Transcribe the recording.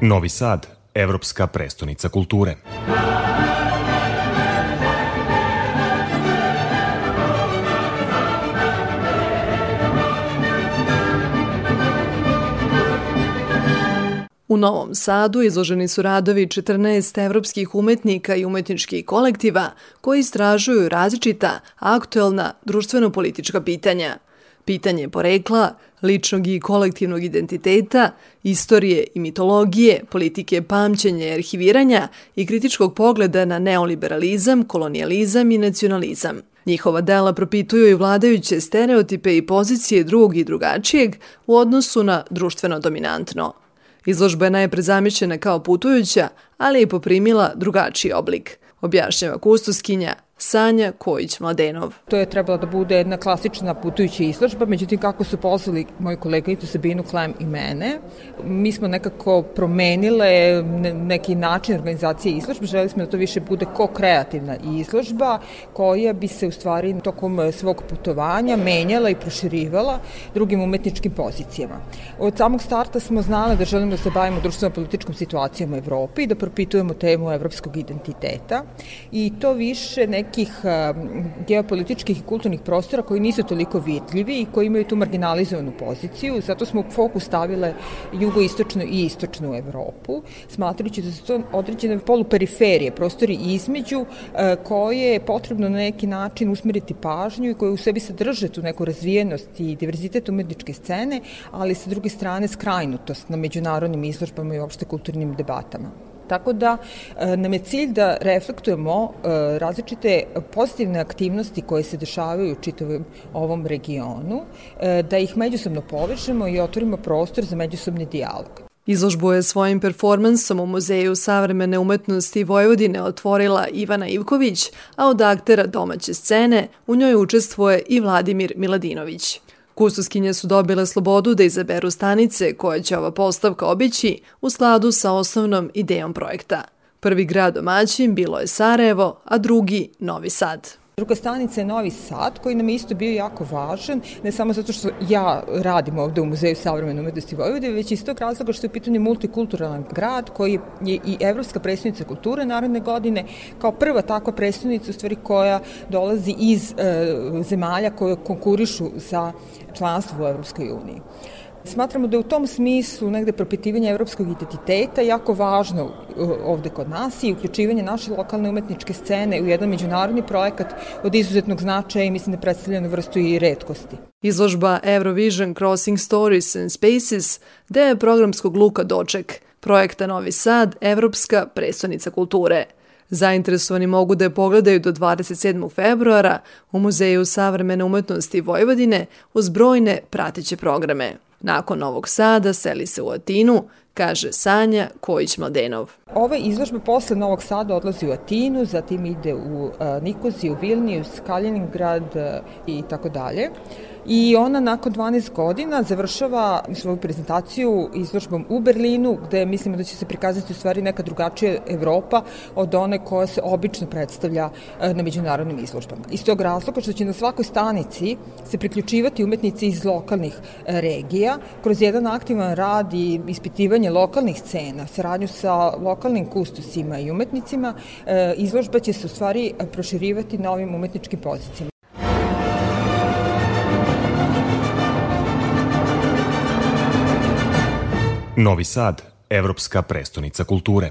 Novi Sad, evropska prestonica kulture. U Novom Sadu izloženi su radovi 14 evropskih umetnika i umetničkih kolektiva koji istražuju različita aktuelna društveno-politička pitanja. Pitanje porekla, ličnog i kolektivnog identiteta, istorije i mitologije, politike pamćenja i arhiviranja i kritičkog pogleda na neoliberalizam, kolonijalizam i nacionalizam. Njihova dela propituju i vladajuće stereotipe i pozicije drugog i drugačijeg u odnosu na društveno dominantno. Izložba je najpre zamišljena kao putujuća, ali je poprimila drugačiji oblik, objašnjava kustoskinja Sanja Kojić-Mladenov. To je trebala da bude jedna klasična putujuća izložba, međutim kako su pozvali moju koleginicu Sabinu Klem i mene, mi smo nekako promenile neki način organizacije izložbe, želi smo da to više bude ko-kreativna izložba koja bi se u stvari tokom svog putovanja menjala i proširivala drugim umetničkim pozicijama. Od samog starta smo znali da želimo da se bavimo društveno-političkom situacijom u Evropi i da propitujemo temu evropskog identiteta i to više neki nekih geopolitičkih i kulturnih prostora koji nisu toliko vidljivi i koji imaju tu marginalizovanu poziciju. Zato smo u fokus stavile jugoistočnu i istočnu Evropu, smatrajući da su to određene poluperiferije, prostori između koje je potrebno na neki način usmeriti pažnju i koje u sebi sadrže tu neku razvijenost i diverzitet umetničke scene, ali sa druge strane skrajnutost na međunarodnim izložbama i opšte kulturnim debatama. Tako da e, nam je cilj da reflektujemo e, različite pozitivne aktivnosti koje se dešavaju u čitavom ovom regionu, e, da ih međusobno povežemo i otvorimo prostor za međusobni dijalog. Izložbu je svojim performansom u Muzeju savremene umetnosti Vojvodine otvorila Ivana Ivković, a od aktera domaće scene u njoj učestvuje i Vladimir Miladinović. Kustoskinje su dobile slobodu da izaberu stanice koje će ova postavka obići u skladu sa osnovnom idejom projekta. Prvi grad domaćin bilo je Sarajevo, a drugi Novi Sad. Druga stanica je Novi Sad, koji nam je isto bio jako važan, ne samo zato što ja radim ovde u Muzeju savremene umetnosti Vojvodine, već iz tog razloga što je u pitanju multikulturalan grad koji je i Evropska predstavnica kulture naredne godine, kao prva takva predstavnica u stvari koja dolazi iz e, zemalja koje konkurišu za članstvo u Evropskoj uniji. Smatramo da je u tom smislu negde propitivanje evropskog identiteta jako važno uh, ovde kod nas i uključivanje naše lokalne umetničke scene u jedan međunarodni projekat od izuzetnog značaja i mislim da predstavlja na vrstu i redkosti. Izložba Eurovision Crossing Stories and Spaces deo programskog luka Doček, projekta Novi Sad, Evropska predstavnica kulture. Zainteresovani mogu da je pogledaju do 27. februara u Muzeju savremene umetnosti Vojvodine uz brojne prateće programe. Nakon Novog Sada seli se u Atinu, kaže Sanja Kojić-Mladenov. Ova izložba posle Novog Sada odlazi u Atinu, zatim ide u Nikoziju, Vilnius, Kaliningrad i tako dalje i ona nakon 12 godina završava svoju prezentaciju izložbom u Berlinu, gde mislimo da će se prikazati u stvari neka drugačija Evropa od one koja se obično predstavlja e, na međunarodnim izložbama. Iz tog razloga što će na svakoj stanici se priključivati umetnici iz lokalnih e, regija kroz jedan aktivan rad i ispitivanje lokalnih scena, saradnju sa lokalnim kustusima i umetnicima, e, izložba će se u stvari proširivati na ovim umetničkim pozicijama. Novi Sad, evropska prestonica kulture.